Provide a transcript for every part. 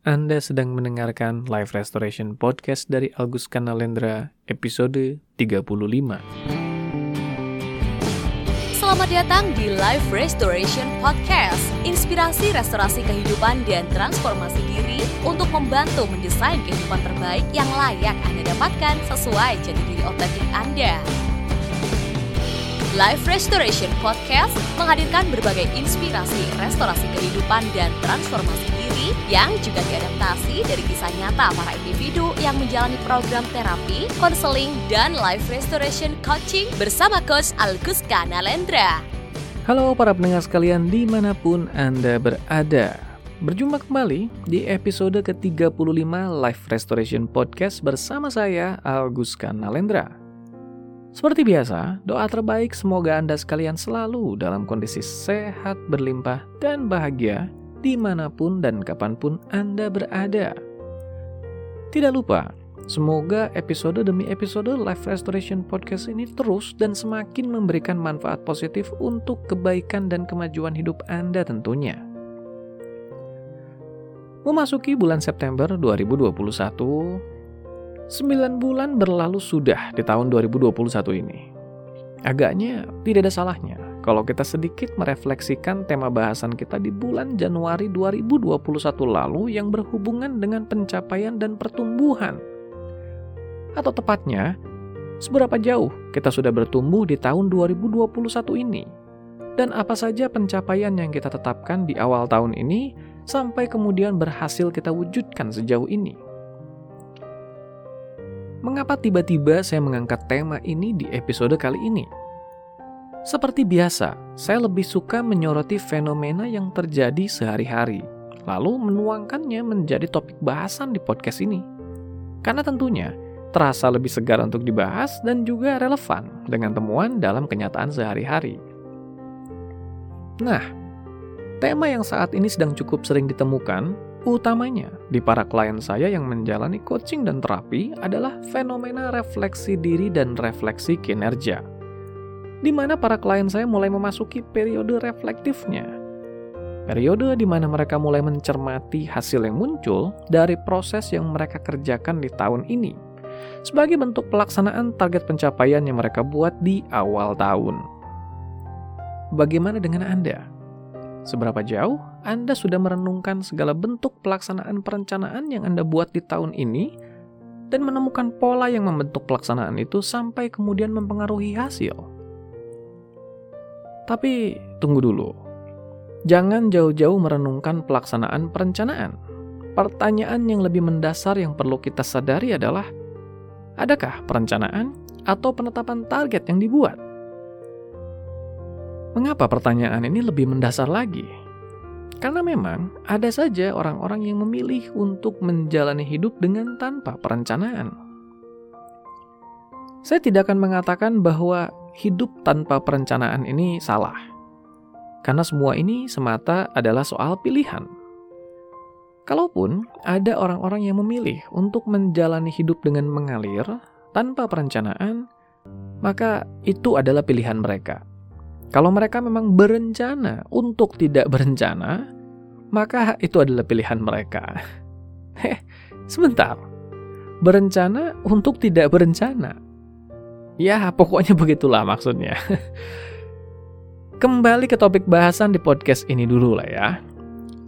Anda sedang mendengarkan Live Restoration Podcast dari Agus Kanalendra, episode 35. Selamat datang di Live Restoration Podcast, inspirasi restorasi kehidupan dan transformasi diri untuk membantu mendesain kehidupan terbaik yang layak Anda dapatkan sesuai jati diri otentik Anda. Life Restoration Podcast menghadirkan berbagai inspirasi restorasi kehidupan dan transformasi yang juga diadaptasi dari kisah nyata para individu yang menjalani program terapi, konseling, dan life restoration coaching bersama Coach Alguska Nalendra. Halo para pendengar sekalian di mana pun Anda berada. Berjumpa kembali di episode ke-35 Life Restoration Podcast bersama saya, Alguska Nalendra. Seperti biasa, doa terbaik semoga Anda sekalian selalu dalam kondisi sehat, berlimpah, dan bahagia di mana pun dan kapan pun Anda berada. Tidak lupa, semoga episode demi episode Life Restoration Podcast ini terus dan semakin memberikan manfaat positif untuk kebaikan dan kemajuan hidup Anda tentunya. Memasuki bulan September 2021, 9 bulan berlalu sudah di tahun 2021 ini. Agaknya tidak ada salahnya kalau kita sedikit merefleksikan tema bahasan kita di bulan Januari 2021 lalu yang berhubungan dengan pencapaian dan pertumbuhan. Atau tepatnya, seberapa jauh kita sudah bertumbuh di tahun 2021 ini. Dan apa saja pencapaian yang kita tetapkan di awal tahun ini sampai kemudian berhasil kita wujudkan sejauh ini. Mengapa tiba-tiba saya mengangkat tema ini di episode kali ini? Seperti biasa, saya lebih suka menyoroti fenomena yang terjadi sehari-hari, lalu menuangkannya menjadi topik bahasan di podcast ini. Karena tentunya terasa lebih segar untuk dibahas dan juga relevan dengan temuan dalam kenyataan sehari-hari. Nah, tema yang saat ini sedang cukup sering ditemukan utamanya di para klien saya yang menjalani coaching dan terapi adalah fenomena refleksi diri dan refleksi kinerja. Di mana para klien saya mulai memasuki periode reflektifnya. Periode di mana mereka mulai mencermati hasil yang muncul dari proses yang mereka kerjakan di tahun ini sebagai bentuk pelaksanaan target pencapaian yang mereka buat di awal tahun. Bagaimana dengan Anda? Seberapa jauh Anda sudah merenungkan segala bentuk pelaksanaan perencanaan yang Anda buat di tahun ini dan menemukan pola yang membentuk pelaksanaan itu sampai kemudian mempengaruhi hasil? Tapi tunggu dulu. Jangan jauh-jauh merenungkan pelaksanaan perencanaan. Pertanyaan yang lebih mendasar yang perlu kita sadari adalah adakah perencanaan atau penetapan target yang dibuat? Mengapa pertanyaan ini lebih mendasar lagi? Karena memang ada saja orang-orang yang memilih untuk menjalani hidup dengan tanpa perencanaan. Saya tidak akan mengatakan bahwa hidup tanpa perencanaan ini salah. Karena semua ini semata adalah soal pilihan. Kalaupun ada orang-orang yang memilih untuk menjalani hidup dengan mengalir tanpa perencanaan, maka itu adalah pilihan mereka. Kalau mereka memang berencana untuk tidak berencana, maka itu adalah pilihan mereka. Heh, sebentar. Berencana untuk tidak berencana. Ya, pokoknya begitulah maksudnya. Kembali ke topik bahasan di podcast ini dulu lah ya.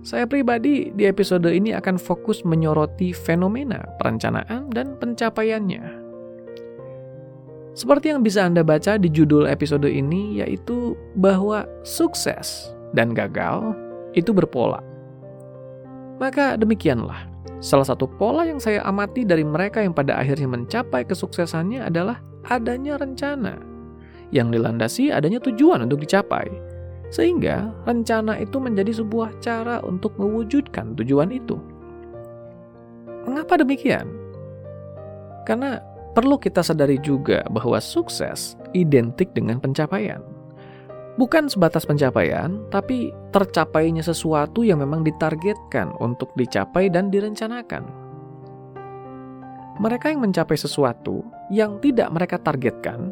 Saya pribadi di episode ini akan fokus menyoroti fenomena perencanaan dan pencapaiannya. Seperti yang bisa Anda baca di judul episode ini, yaitu bahwa sukses dan gagal itu berpola. Maka demikianlah, salah satu pola yang saya amati dari mereka yang pada akhirnya mencapai kesuksesannya adalah adanya rencana yang dilandasi adanya tujuan untuk dicapai. Sehingga rencana itu menjadi sebuah cara untuk mewujudkan tujuan itu. Mengapa demikian? Karena perlu kita sadari juga bahwa sukses identik dengan pencapaian. Bukan sebatas pencapaian, tapi tercapainya sesuatu yang memang ditargetkan untuk dicapai dan direncanakan. Mereka yang mencapai sesuatu yang tidak mereka targetkan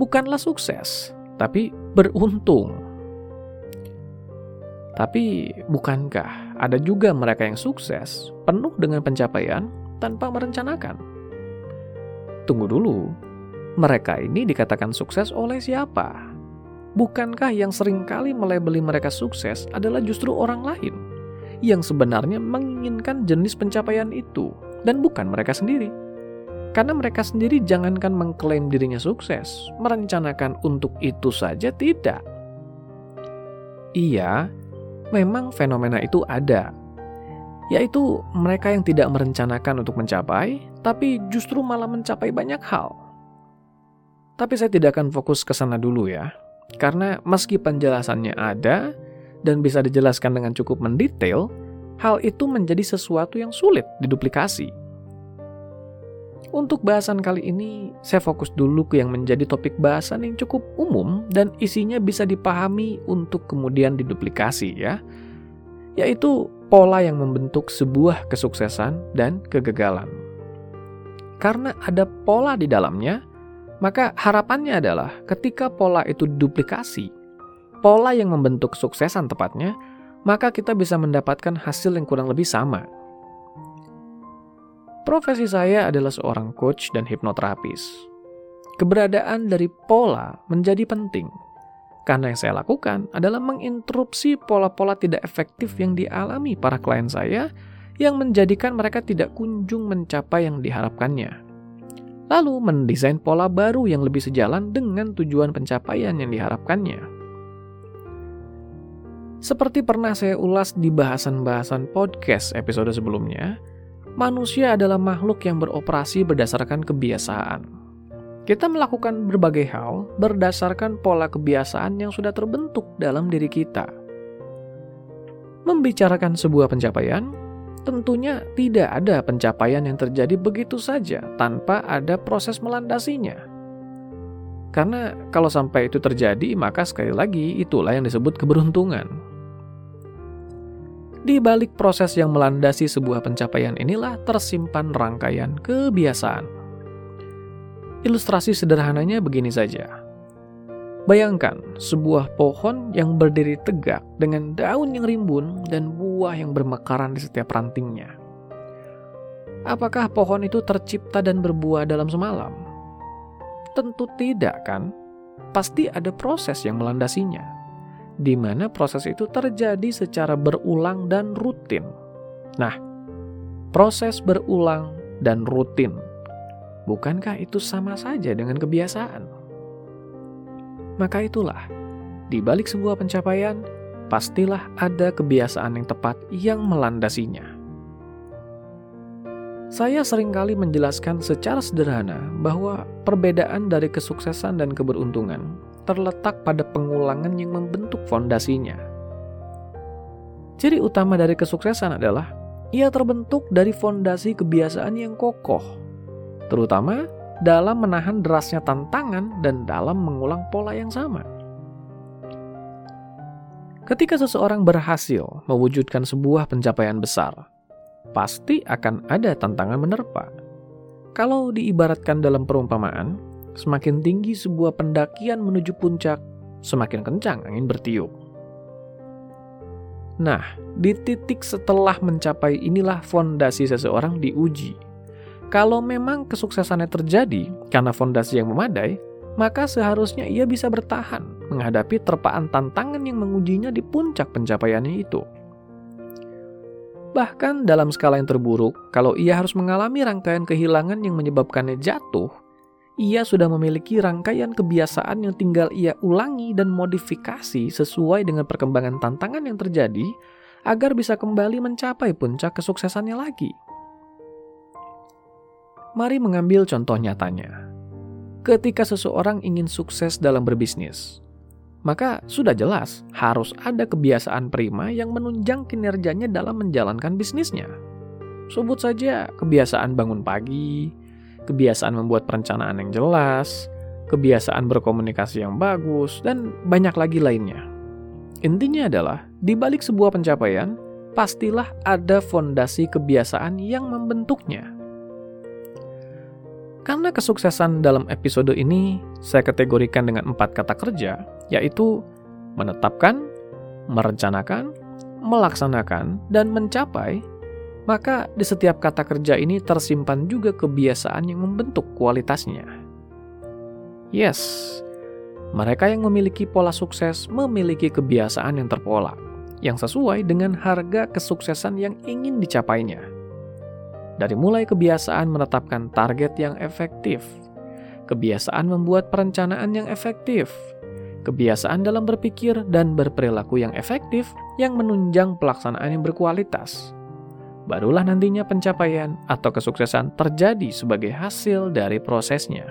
bukanlah sukses, tapi beruntung. Tapi bukankah ada juga mereka yang sukses penuh dengan pencapaian tanpa merencanakan? Tunggu dulu, mereka ini dikatakan sukses oleh siapa? Bukankah yang sering kali melebeli mereka sukses adalah justru orang lain yang sebenarnya menginginkan jenis pencapaian itu dan bukan mereka sendiri? Karena mereka sendiri jangankan mengklaim dirinya sukses, merencanakan untuk itu saja tidak. Iya, memang fenomena itu ada, yaitu mereka yang tidak merencanakan untuk mencapai, tapi justru malah mencapai banyak hal. Tapi saya tidak akan fokus ke sana dulu ya, karena meski penjelasannya ada dan bisa dijelaskan dengan cukup mendetail, hal itu menjadi sesuatu yang sulit diduplikasi. Untuk bahasan kali ini, saya fokus dulu ke yang menjadi topik bahasan yang cukup umum dan isinya bisa dipahami untuk kemudian diduplikasi ya. Yaitu pola yang membentuk sebuah kesuksesan dan kegagalan. Karena ada pola di dalamnya, maka harapannya adalah ketika pola itu duplikasi, pola yang membentuk kesuksesan tepatnya, maka kita bisa mendapatkan hasil yang kurang lebih sama Profesi saya adalah seorang coach dan hipnoterapis. Keberadaan dari pola menjadi penting karena yang saya lakukan adalah menginterupsi pola-pola tidak efektif yang dialami para klien saya yang menjadikan mereka tidak kunjung mencapai yang diharapkannya. Lalu mendesain pola baru yang lebih sejalan dengan tujuan pencapaian yang diharapkannya. Seperti pernah saya ulas di bahasan-bahasan podcast episode sebelumnya, manusia adalah makhluk yang beroperasi berdasarkan kebiasaan. Kita melakukan berbagai hal berdasarkan pola kebiasaan yang sudah terbentuk dalam diri kita. Membicarakan sebuah pencapaian, tentunya tidak ada pencapaian yang terjadi begitu saja tanpa ada proses melandasinya. Karena kalau sampai itu terjadi, maka sekali lagi itulah yang disebut keberuntungan. Di balik proses yang melandasi sebuah pencapaian inilah tersimpan rangkaian kebiasaan. Ilustrasi sederhananya begini saja. Bayangkan sebuah pohon yang berdiri tegak dengan daun yang rimbun dan buah yang bermekaran di setiap rantingnya. Apakah pohon itu tercipta dan berbuah dalam semalam? Tentu tidak, kan? Pasti ada proses yang melandasinya di mana proses itu terjadi secara berulang dan rutin. Nah, proses berulang dan rutin, bukankah itu sama saja dengan kebiasaan? Maka itulah, di balik sebuah pencapaian, pastilah ada kebiasaan yang tepat yang melandasinya. Saya sering kali menjelaskan secara sederhana bahwa perbedaan dari kesuksesan dan keberuntungan terletak pada pengulangan yang membentuk fondasinya. Ciri utama dari kesuksesan adalah ia terbentuk dari fondasi kebiasaan yang kokoh, terutama dalam menahan derasnya tantangan dan dalam mengulang pola yang sama. Ketika seseorang berhasil mewujudkan sebuah pencapaian besar, pasti akan ada tantangan menerpa. Kalau diibaratkan dalam perumpamaan, Semakin tinggi sebuah pendakian menuju puncak, semakin kencang angin bertiup. Nah, di titik setelah mencapai inilah fondasi seseorang diuji. Kalau memang kesuksesannya terjadi karena fondasi yang memadai, maka seharusnya ia bisa bertahan menghadapi terpaan tantangan yang mengujinya di puncak pencapaiannya itu. Bahkan dalam skala yang terburuk, kalau ia harus mengalami rangkaian kehilangan yang menyebabkannya jatuh, ia sudah memiliki rangkaian kebiasaan yang tinggal ia ulangi dan modifikasi sesuai dengan perkembangan tantangan yang terjadi agar bisa kembali mencapai puncak kesuksesannya lagi. Mari mengambil contoh nyatanya. Ketika seseorang ingin sukses dalam berbisnis, maka sudah jelas harus ada kebiasaan prima yang menunjang kinerjanya dalam menjalankan bisnisnya. Sebut saja kebiasaan bangun pagi, kebiasaan membuat perencanaan yang jelas, kebiasaan berkomunikasi yang bagus, dan banyak lagi lainnya. Intinya adalah, di balik sebuah pencapaian, pastilah ada fondasi kebiasaan yang membentuknya. Karena kesuksesan dalam episode ini saya kategorikan dengan empat kata kerja, yaitu menetapkan, merencanakan, melaksanakan, dan mencapai, maka di setiap kata kerja ini tersimpan juga kebiasaan yang membentuk kualitasnya. Yes, mereka yang memiliki pola sukses memiliki kebiasaan yang terpola, yang sesuai dengan harga kesuksesan yang ingin dicapainya. Dari mulai kebiasaan menetapkan target yang efektif, kebiasaan membuat perencanaan yang efektif, kebiasaan dalam berpikir dan berperilaku yang efektif yang menunjang pelaksanaan yang berkualitas. Barulah nantinya pencapaian atau kesuksesan terjadi sebagai hasil dari prosesnya.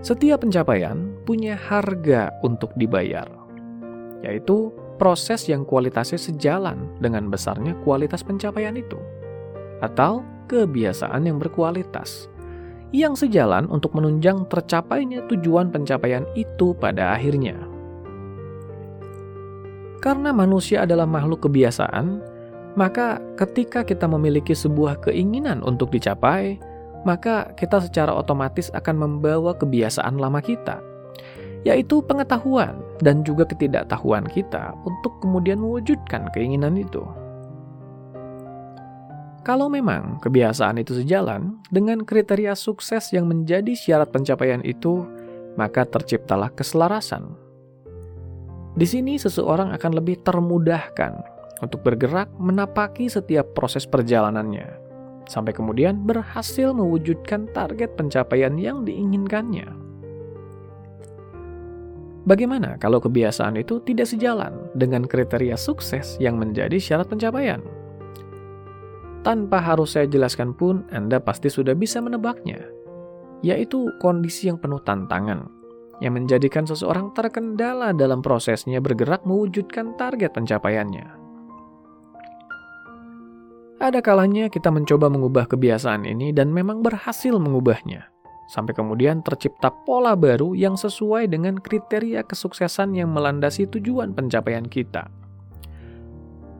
Setiap pencapaian punya harga untuk dibayar, yaitu proses yang kualitasnya sejalan dengan besarnya kualitas pencapaian itu, atau kebiasaan yang berkualitas yang sejalan untuk menunjang tercapainya tujuan pencapaian itu pada akhirnya. Karena manusia adalah makhluk kebiasaan, maka ketika kita memiliki sebuah keinginan untuk dicapai, maka kita secara otomatis akan membawa kebiasaan lama kita, yaitu pengetahuan dan juga ketidaktahuan kita untuk kemudian mewujudkan keinginan itu. Kalau memang kebiasaan itu sejalan dengan kriteria sukses yang menjadi syarat pencapaian itu, maka terciptalah keselarasan. Di sini seseorang akan lebih termudahkan untuk bergerak menapaki setiap proses perjalanannya, sampai kemudian berhasil mewujudkan target pencapaian yang diinginkannya. Bagaimana kalau kebiasaan itu tidak sejalan dengan kriteria sukses yang menjadi syarat pencapaian? Tanpa harus saya jelaskan pun, Anda pasti sudah bisa menebaknya, yaitu kondisi yang penuh tantangan, yang menjadikan seseorang terkendala dalam prosesnya bergerak mewujudkan target pencapaiannya. Ada kalanya kita mencoba mengubah kebiasaan ini dan memang berhasil mengubahnya, sampai kemudian tercipta pola baru yang sesuai dengan kriteria kesuksesan yang melandasi tujuan pencapaian kita.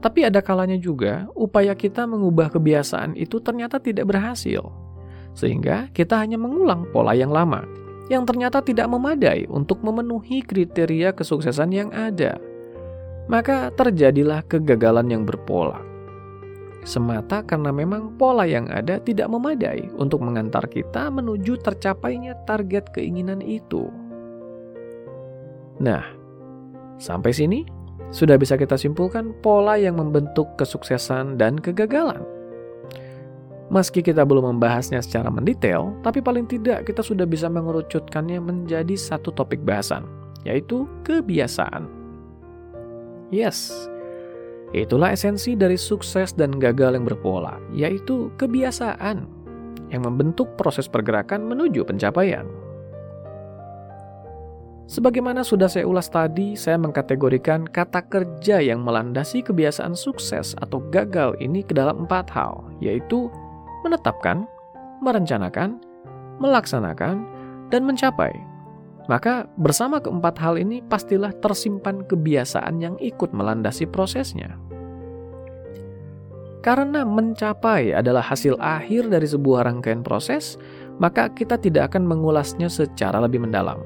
Tapi ada kalanya juga upaya kita mengubah kebiasaan itu ternyata tidak berhasil. Sehingga kita hanya mengulang pola yang lama, yang ternyata tidak memadai untuk memenuhi kriteria kesuksesan yang ada. Maka terjadilah kegagalan yang berpola. Semata karena memang pola yang ada tidak memadai untuk mengantar kita menuju tercapainya target keinginan itu. Nah, sampai sini sudah bisa kita simpulkan pola yang membentuk kesuksesan dan kegagalan. Meski kita belum membahasnya secara mendetail, tapi paling tidak kita sudah bisa mengerucutkannya menjadi satu topik bahasan, yaitu kebiasaan. Yes, itulah esensi dari sukses dan gagal yang berpola, yaitu kebiasaan yang membentuk proses pergerakan menuju pencapaian. Sebagaimana sudah saya ulas tadi, saya mengkategorikan kata kerja yang melandasi kebiasaan sukses atau gagal ini ke dalam empat hal, yaitu menetapkan, merencanakan, melaksanakan, dan mencapai. Maka bersama keempat hal ini pastilah tersimpan kebiasaan yang ikut melandasi prosesnya. Karena mencapai adalah hasil akhir dari sebuah rangkaian proses, maka kita tidak akan mengulasnya secara lebih mendalam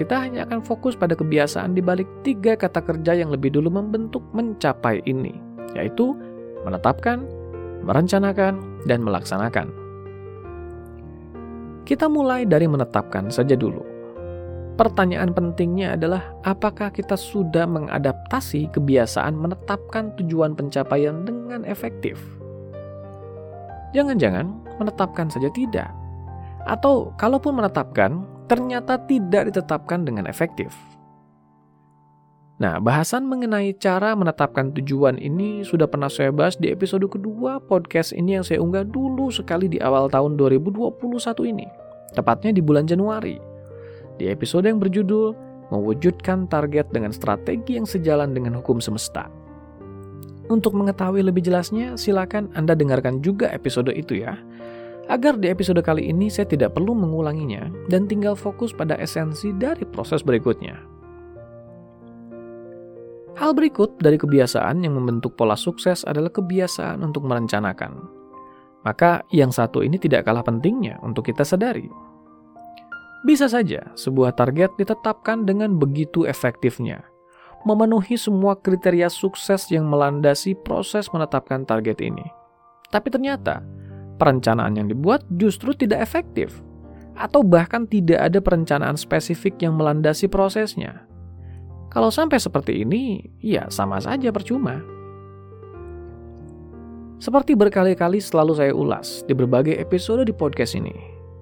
kita hanya akan fokus pada kebiasaan di balik tiga kata kerja yang lebih dulu membentuk mencapai ini, yaitu menetapkan, merencanakan, dan melaksanakan. Kita mulai dari menetapkan saja dulu. Pertanyaan pentingnya adalah apakah kita sudah mengadaptasi kebiasaan menetapkan tujuan pencapaian dengan efektif? Jangan-jangan menetapkan saja tidak. Atau kalaupun menetapkan, ternyata tidak ditetapkan dengan efektif. Nah, bahasan mengenai cara menetapkan tujuan ini sudah pernah saya bahas di episode kedua podcast ini yang saya unggah dulu sekali di awal tahun 2021 ini, tepatnya di bulan Januari. Di episode yang berjudul Mewujudkan Target dengan Strategi yang Sejalan dengan Hukum Semesta. Untuk mengetahui lebih jelasnya, silakan Anda dengarkan juga episode itu ya agar di episode kali ini saya tidak perlu mengulanginya dan tinggal fokus pada esensi dari proses berikutnya. Hal berikut dari kebiasaan yang membentuk pola sukses adalah kebiasaan untuk merencanakan. Maka yang satu ini tidak kalah pentingnya untuk kita sadari. Bisa saja sebuah target ditetapkan dengan begitu efektifnya, memenuhi semua kriteria sukses yang melandasi proses menetapkan target ini. Tapi ternyata, perencanaan yang dibuat justru tidak efektif, atau bahkan tidak ada perencanaan spesifik yang melandasi prosesnya. Kalau sampai seperti ini, ya sama saja percuma. Seperti berkali-kali selalu saya ulas di berbagai episode di podcast ini,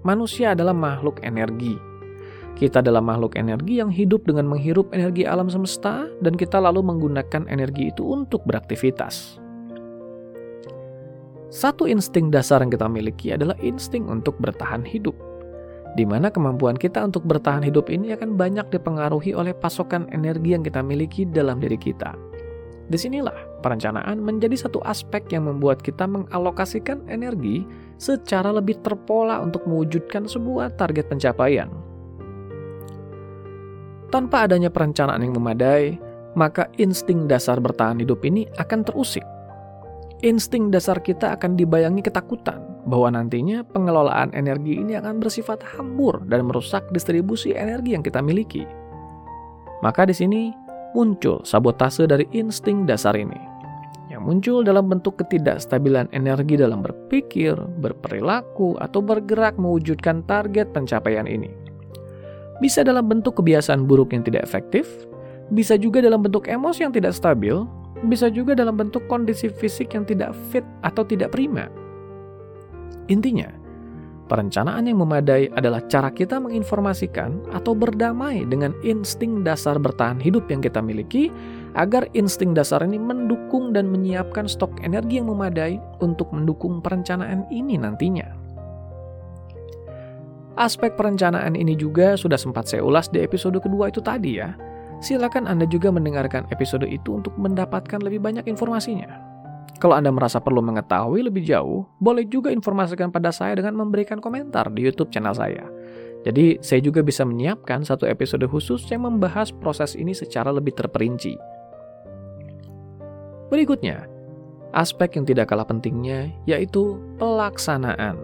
manusia adalah makhluk energi. Kita adalah makhluk energi yang hidup dengan menghirup energi alam semesta, dan kita lalu menggunakan energi itu untuk beraktivitas. Satu insting dasar yang kita miliki adalah insting untuk bertahan hidup, di mana kemampuan kita untuk bertahan hidup ini akan banyak dipengaruhi oleh pasokan energi yang kita miliki dalam diri kita. Di sinilah perencanaan menjadi satu aspek yang membuat kita mengalokasikan energi secara lebih terpola untuk mewujudkan sebuah target pencapaian. Tanpa adanya perencanaan yang memadai, maka insting dasar bertahan hidup ini akan terusik. Insting dasar kita akan dibayangi ketakutan bahwa nantinya pengelolaan energi ini akan bersifat hambur dan merusak distribusi energi yang kita miliki. Maka di sini muncul sabotase dari insting dasar ini yang muncul dalam bentuk ketidakstabilan energi dalam berpikir, berperilaku, atau bergerak mewujudkan target pencapaian ini. Bisa dalam bentuk kebiasaan buruk yang tidak efektif, bisa juga dalam bentuk emosi yang tidak stabil, bisa juga dalam bentuk kondisi fisik yang tidak fit atau tidak prima. Intinya, Perencanaan yang memadai adalah cara kita menginformasikan atau berdamai dengan insting dasar bertahan hidup yang kita miliki, agar insting dasar ini mendukung dan menyiapkan stok energi yang memadai untuk mendukung perencanaan ini nantinya. Aspek perencanaan ini juga sudah sempat saya ulas di episode kedua itu tadi ya. Silakan Anda juga mendengarkan episode itu untuk mendapatkan lebih banyak informasinya. Kalau Anda merasa perlu mengetahui lebih jauh, boleh juga informasikan pada saya dengan memberikan komentar di YouTube channel saya. Jadi, saya juga bisa menyiapkan satu episode khusus yang membahas proses ini secara lebih terperinci. Berikutnya, aspek yang tidak kalah pentingnya yaitu pelaksanaan.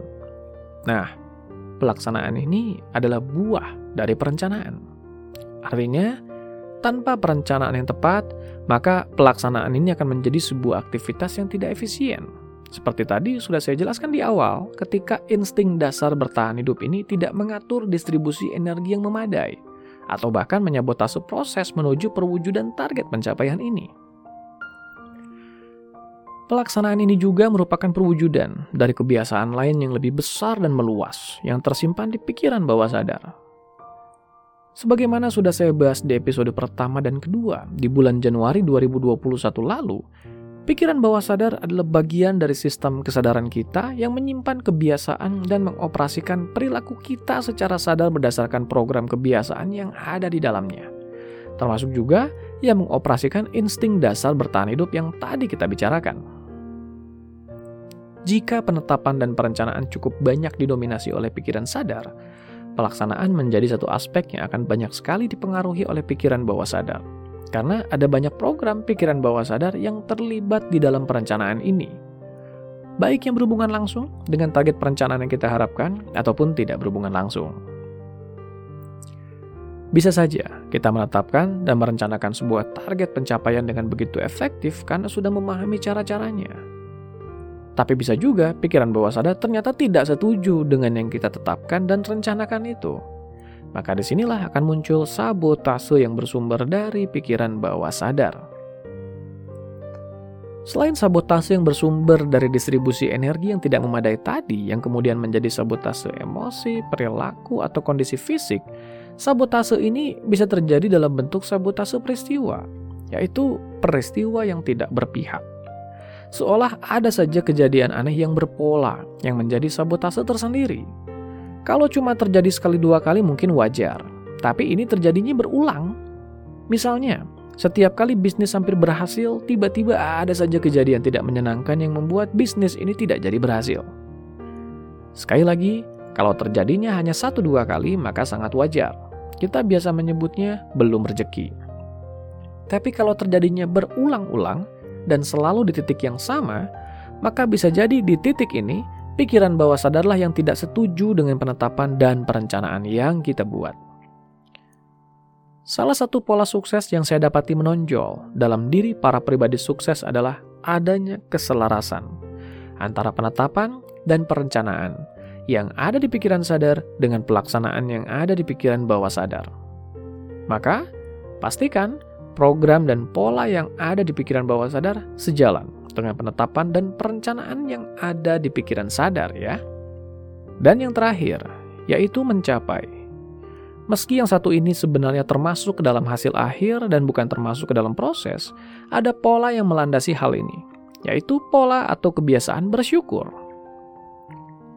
Nah, pelaksanaan ini adalah buah dari perencanaan. Artinya, tanpa perencanaan yang tepat, maka pelaksanaan ini akan menjadi sebuah aktivitas yang tidak efisien. Seperti tadi sudah saya jelaskan di awal, ketika insting dasar bertahan hidup ini tidak mengatur distribusi energi yang memadai, atau bahkan menyabotase proses menuju perwujudan target pencapaian ini. Pelaksanaan ini juga merupakan perwujudan dari kebiasaan lain yang lebih besar dan meluas yang tersimpan di pikiran bawah sadar, Sebagaimana sudah saya bahas di episode pertama dan kedua di bulan Januari 2021 lalu, pikiran bawah sadar adalah bagian dari sistem kesadaran kita yang menyimpan kebiasaan dan mengoperasikan perilaku kita secara sadar berdasarkan program kebiasaan yang ada di dalamnya. Termasuk juga yang mengoperasikan insting dasar bertahan hidup yang tadi kita bicarakan. Jika penetapan dan perencanaan cukup banyak didominasi oleh pikiran sadar, pelaksanaan menjadi satu aspek yang akan banyak sekali dipengaruhi oleh pikiran bawah sadar. Karena ada banyak program pikiran bawah sadar yang terlibat di dalam perencanaan ini. Baik yang berhubungan langsung dengan target perencanaan yang kita harapkan, ataupun tidak berhubungan langsung. Bisa saja kita menetapkan dan merencanakan sebuah target pencapaian dengan begitu efektif karena sudah memahami cara-caranya tapi bisa juga pikiran bawah sadar ternyata tidak setuju dengan yang kita tetapkan dan rencanakan itu. Maka di sinilah akan muncul sabotase yang bersumber dari pikiran bawah sadar. Selain sabotase yang bersumber dari distribusi energi yang tidak memadai tadi, yang kemudian menjadi sabotase emosi, perilaku, atau kondisi fisik, sabotase ini bisa terjadi dalam bentuk sabotase peristiwa, yaitu peristiwa yang tidak berpihak seolah ada saja kejadian aneh yang berpola yang menjadi sabotase tersendiri. Kalau cuma terjadi sekali dua kali mungkin wajar, tapi ini terjadinya berulang. Misalnya, setiap kali bisnis hampir berhasil, tiba-tiba ada saja kejadian tidak menyenangkan yang membuat bisnis ini tidak jadi berhasil. Sekali lagi, kalau terjadinya hanya satu dua kali, maka sangat wajar. Kita biasa menyebutnya belum rezeki. Tapi kalau terjadinya berulang-ulang, dan selalu di titik yang sama, maka bisa jadi di titik ini pikiran bawah sadarlah yang tidak setuju dengan penetapan dan perencanaan yang kita buat. Salah satu pola sukses yang saya dapati menonjol dalam diri para pribadi sukses adalah adanya keselarasan antara penetapan dan perencanaan yang ada di pikiran sadar dengan pelaksanaan yang ada di pikiran bawah sadar. Maka, pastikan program dan pola yang ada di pikiran bawah sadar sejalan dengan penetapan dan perencanaan yang ada di pikiran sadar ya. Dan yang terakhir, yaitu mencapai Meski yang satu ini sebenarnya termasuk ke dalam hasil akhir dan bukan termasuk ke dalam proses, ada pola yang melandasi hal ini, yaitu pola atau kebiasaan bersyukur.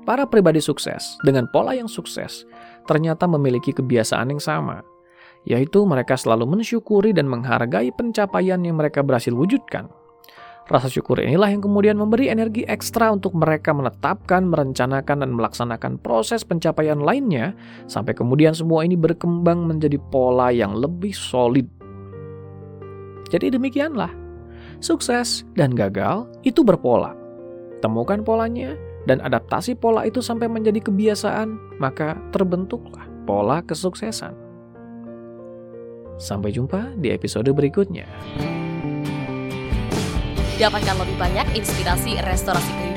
Para pribadi sukses dengan pola yang sukses ternyata memiliki kebiasaan yang sama, yaitu mereka selalu mensyukuri dan menghargai pencapaian yang mereka berhasil wujudkan. Rasa syukur inilah yang kemudian memberi energi ekstra untuk mereka menetapkan, merencanakan, dan melaksanakan proses pencapaian lainnya, sampai kemudian semua ini berkembang menjadi pola yang lebih solid. Jadi demikianlah, sukses dan gagal itu berpola. Temukan polanya dan adaptasi pola itu sampai menjadi kebiasaan, maka terbentuklah pola kesuksesan. Sampai jumpa di episode berikutnya. Dapatkan lebih banyak inspirasi restorasi kehidupan